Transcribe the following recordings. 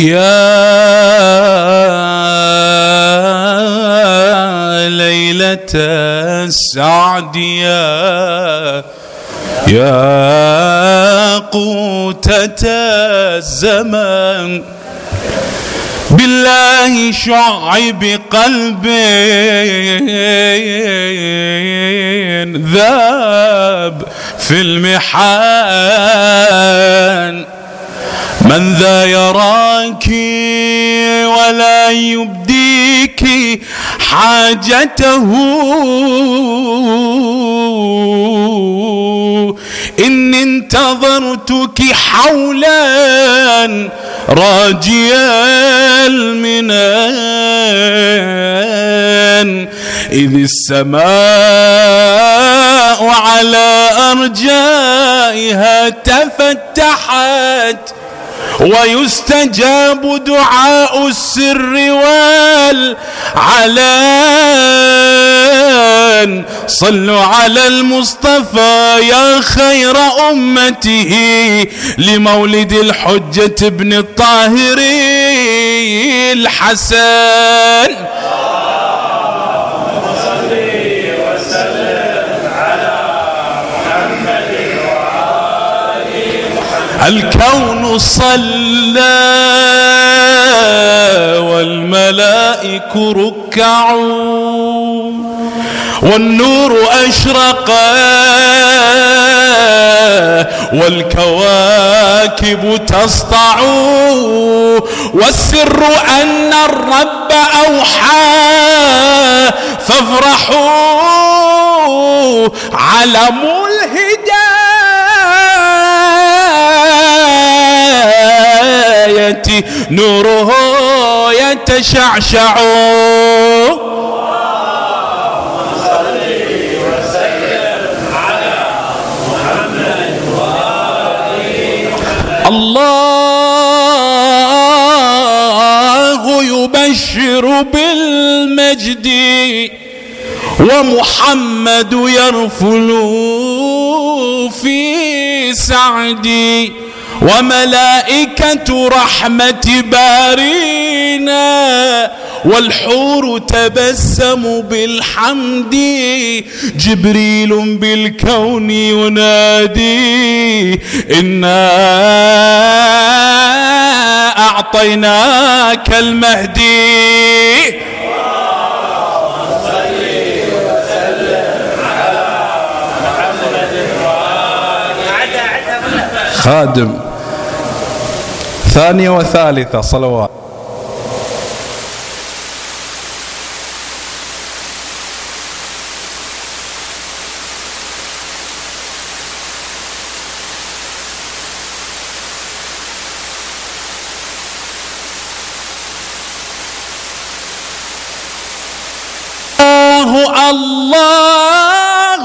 يا ليلة السعد يا يا قوتة الزمن. بالله شعب قلبي ذاب في المحان من ذا يراك ولا يبديك حاجته إني انتظرتك حولا راجيا المنان إذ السماء على أرجائها تفتحت ويستجاب دعاء السر والعلان. صلوا على المصطفى يا خير أمته لمولد الحجة ابن الطاهر الحسن. الكون صلى والملائك ركعوا والنور أشرق والكواكب تسطع والسر أن الرب أوحى فافرحوا علم الهداية نوره يتشعشع. الله يبشر بالمجد ومحمد يرفل في سعدي. وملائكة رحمة بارينا والحور تبسم بالحمد. جبريل بالكون ينادي إنا أعطيناك المهدي. خادم. ثانية وثالثة صلوات. الله الله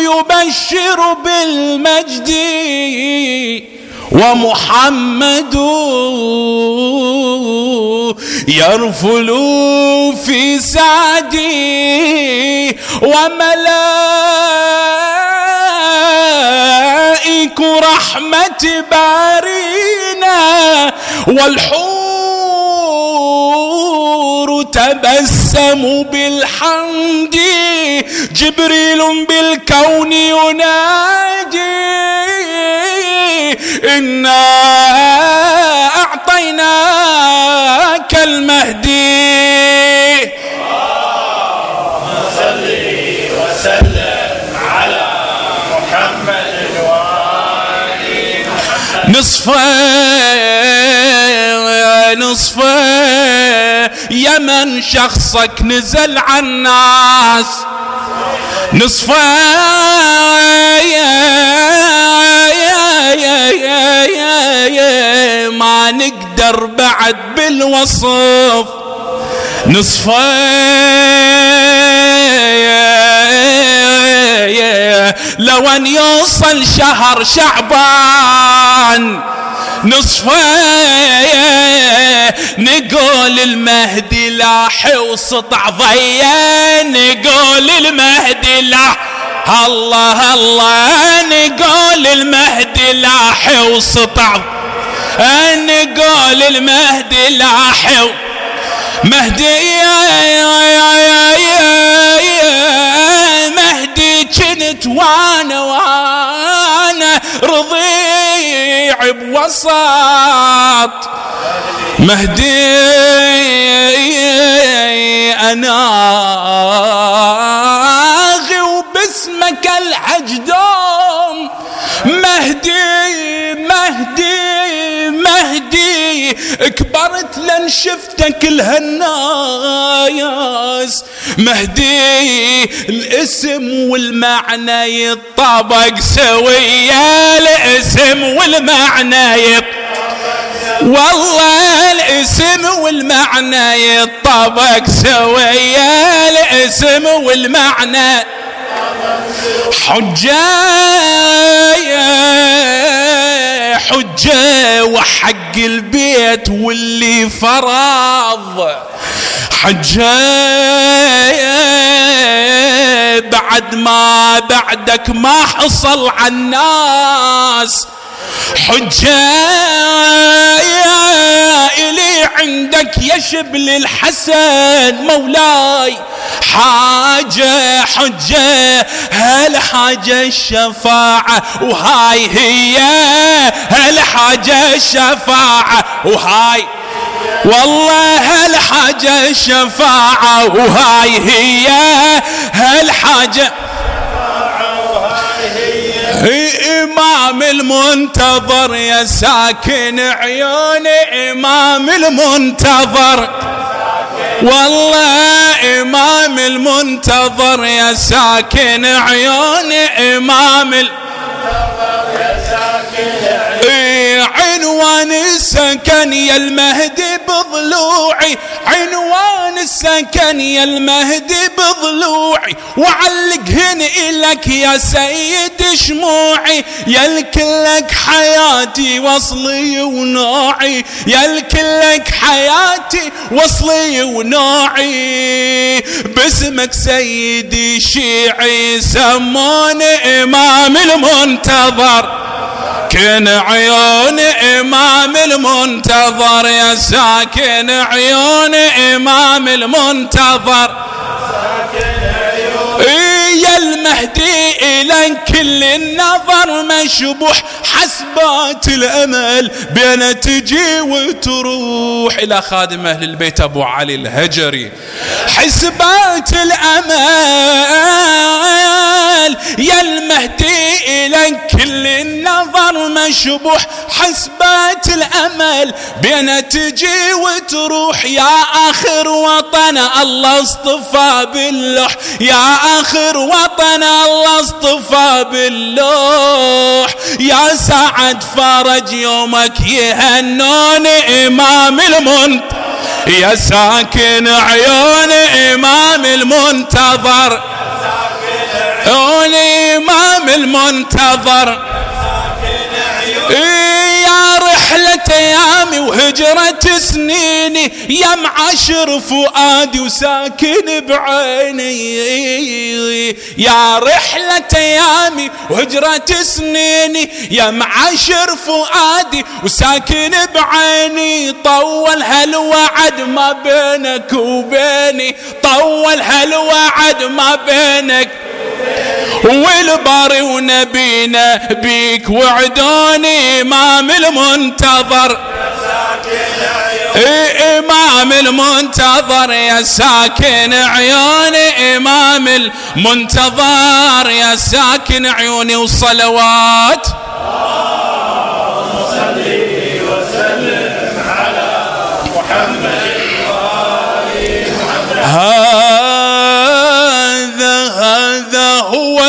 يبشر بالمجد. ومحمد يرفل في سعدي وملائك رحمة بارينا والحور تبسم بالحمد. جبريل بالكون ينادي إنا أعطيناك المهدي. صل وسلم على محمد وآل نصفة نصفة يا من شخصك نزل عالناس نصفة ما نقدر بعد بالوصف. نصفه لو أن يوصل شهر شعبان. نصفه نقول المهدي لاح وسطع ضيا نقول المهدي لاح الله الله. نقول المهدي لاح وسطع نقول المهدي لاحظ مهدي يا يا يا يا يا مهدي كنت وأنا وأنا رضيع بوسط. مهدي أنا وباسمك العجدوم كبرت لن شفتك الهناياس مهدي الاسم والمعنى يطابق سويا الاسم والمعنى والله الاسم والمعنى يطابق سويا الاسم والمعنى. حجة حجة وحق البيت واللي فرض حجة بعد ما بعدك ما حصل على الناس حجة إلي عندك يا شبل الحسن مولاي. حاجة حجة هالحاجة الشفاعة وهاي هي هالحاجة الشفاعة وهاي والله هالحاجة الشفاعة وهاي هي هالحاجة إمام المنتظر يا ساكن عيوني إمام المنتظر. والله إمام المنتظر يا ساكن عيوني إمام المنتظر عنوان السكن يا المهدي بضلوعي. عنوان السكن يا المهدي بضلوعي. وعلقهن إلك يا سيد شموعي. يا الكلك حياتي وصلي ونوعي. يا الكلك حياتي وصلي ونوعي. باسمك سيدي شيعي سموني إمام المنتظر. ساكن عيون إمام المنتظر يا ساكن عيون إمام المنتظر. يا المهدي إلى كل النظر مشبوح حسبات الأمل بين تجي وتروح. إلى خادم أهل البيت أبو علي الهجري. حسبات الأمل يا المهدي إلى كل النظر مشبوح حسبات الأمل بين تجي وتروح. يا آخر وطن الله اصطفى باللوح يا آخر وطن الله اصطفى باللوح. يا سعد فرج يومك يهنون إمام المنت يا ساكن عيون إمام المنتظر. الإمام المنتظر. رحلة أيامي وهجرة سنيني يا معاشر فؤادي وساكن بعيني. يا رحلة أيامي وهجرة سنيني يا معاشر فؤادي وساكن بعيني. طول هالوعد ما بينك وبيني. طول هالوعد ما بينك. والباري ونبينا بيك وعدوني إمام المنتظر. إيه إمام المنتظر يا ساكن عيوني إمام المنتظر يا ساكن عيوني وصلوات. وسلم على محمد هو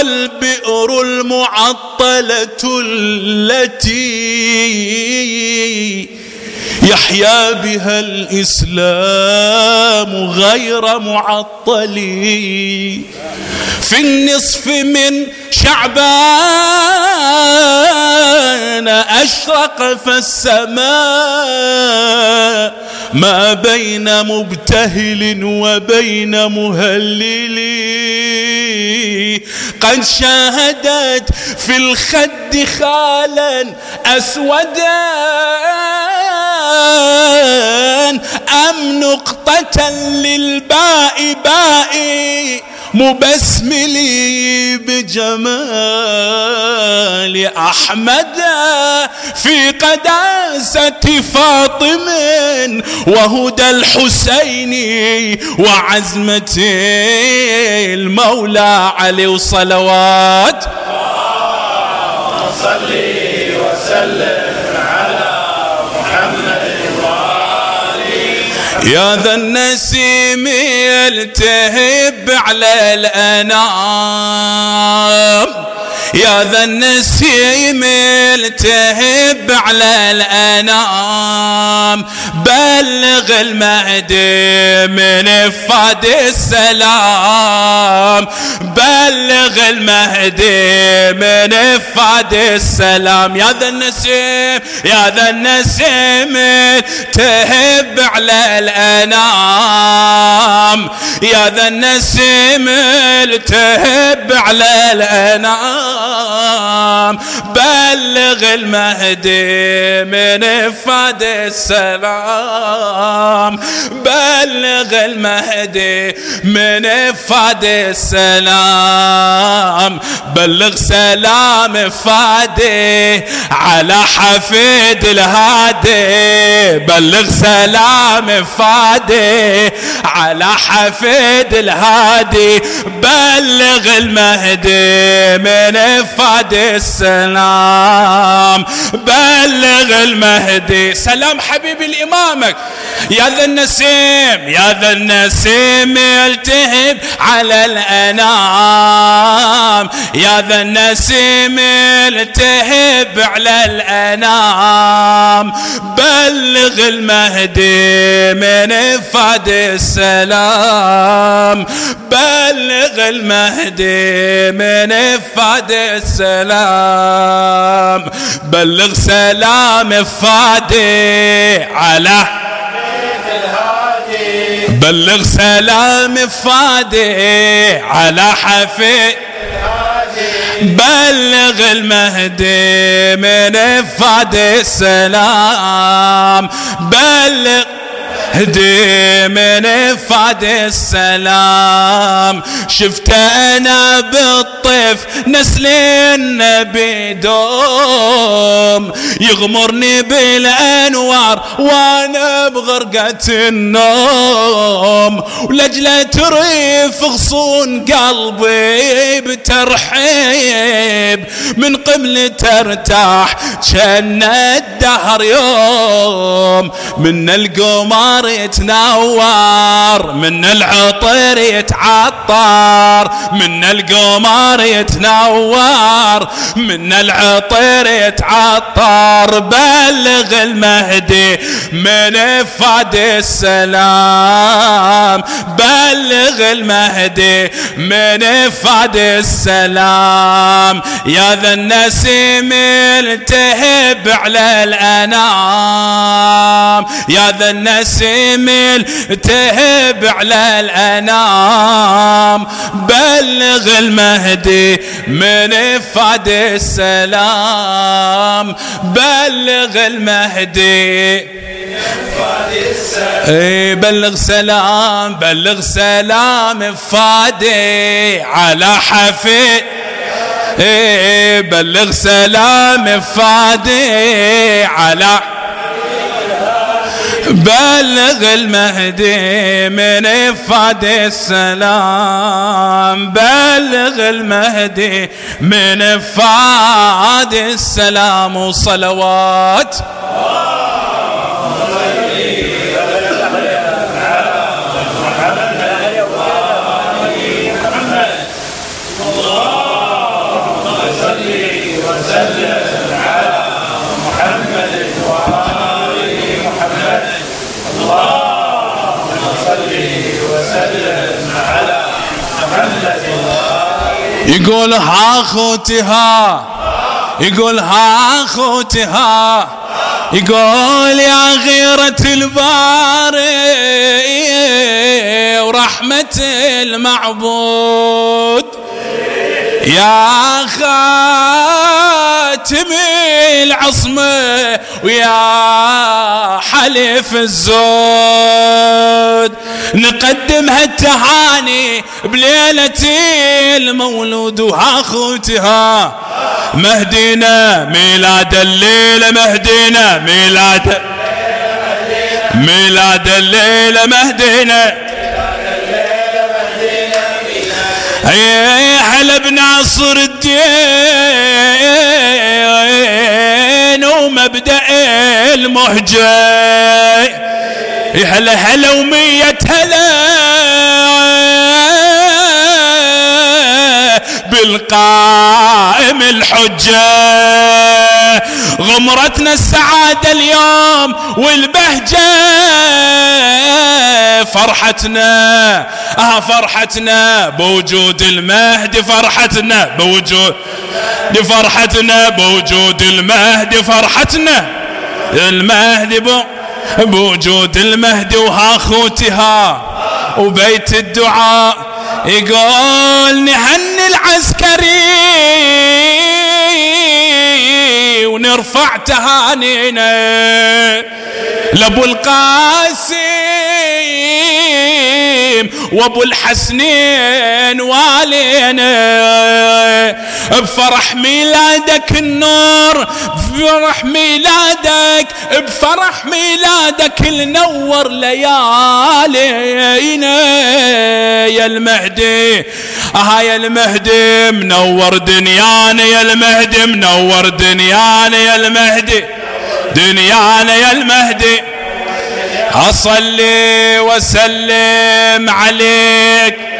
البئر المعطلة التي يحيا بها الإسلام غير معطل. في النصف من شعبان أشرق فالسماء ما بين مبتهل وبين مهلل. قد شاهدت في الخد خالا أسودا. أم نقطة للباء بائي مبسملي بجمال أحمد في قداسة فاطم وهدى الحسين وعزمة المولى علي وصلوات صلي وسلم يا ذا النسيم يلتهب على الأنام. يا ذا النسيم التهب على الأنام. بلغ المهدي من فاد السلام. بلغ المهدي من فاد السلام. يا ذا النسيم يا ذا النسيم تهب على الأنام. يا ذا النسيم تهب على الأنام. السلام. بلغ المهدي من فاد السلام. بلغ المهدي من فاد السلام. بلغ سلام فادي على حفيد الهادي. بلغ سلام فادي على حفيد الهادي. بلغ المهدي من فاد السلام. بلغ المهدي سلام حبيبي لإمامك يا ذا النسيم يا ذا النسيم يلتهب على الأنام. يا ذا النسيم يلتهب على الأنام. بلغ المهدي من فاد السلام. بلغ المهدي من فاد السلام. بلغ سلام فادي على بلغ سلام فادي على حفيد بلغ المهدي من فاد السلام. بلغ هدي من فاد السلام. شفت أنا بالطيف نسل النبي دوم. يغمرني بالأنوار وأنا بغرقة النوم. ولجلة تريف غصون قلبي بترحيب. من قبل ترتاح كان الدهر يوم. من القمر النار يتنور من العطر يتعطر من القمر يتنور من العطر يتعطر. بلغ المهدي من فاد السلام. بلغ المهدي من فاد السلام. يا ذا النسيم التهب على الأنام. يا ذا النسيم جميل تهب على الأنام بلغ المهدي من فاد السلام. بلغ المهدي اي بلغ سلام بلغ سلام فادي على حفيد اي بلغ سلام فادي على بلغ المهدي من فاد السلام. بلغ المهدي من فاد السلام. وصلوات يقول ها أخوتي ها. يقول ها أخوتي ها. يقول يا غيرة الباري ورحمة المعبود. يا خاتم العصمة ويا حلف الزود. نقدم هالتهاني بليلة المولود وهاخوتها مهدينا ميلاد الليلة مهدينا ميلاد ميلاد الليلة مهدينا هلا بناصر الدين ومبدأ المهجة هلا هلا ومية هلا. بالقائم الحجة. غمرتنا السعادة اليوم والبهجة. فرحتنا آه فرحتنا بوجود المهدي فرحتنا بوجود فرحتنا بوجود المهدي فرحتنا المهدي بو بوجود المهدي وها خوتها. وبيت الدعاء يقول نهني العسكري ونرفع تهانينا. لأبو القاسم وابو الحسنين والينا بفرح ميلادك النور بفرح ميلادك بفرح ميلادك النور ليالينا. يا المهدي ها يا المهدي منور دنيانا يا المهدي منور دنيانا يا المهدي. دنيانا يا المهدي. أصلي وسلم عليك.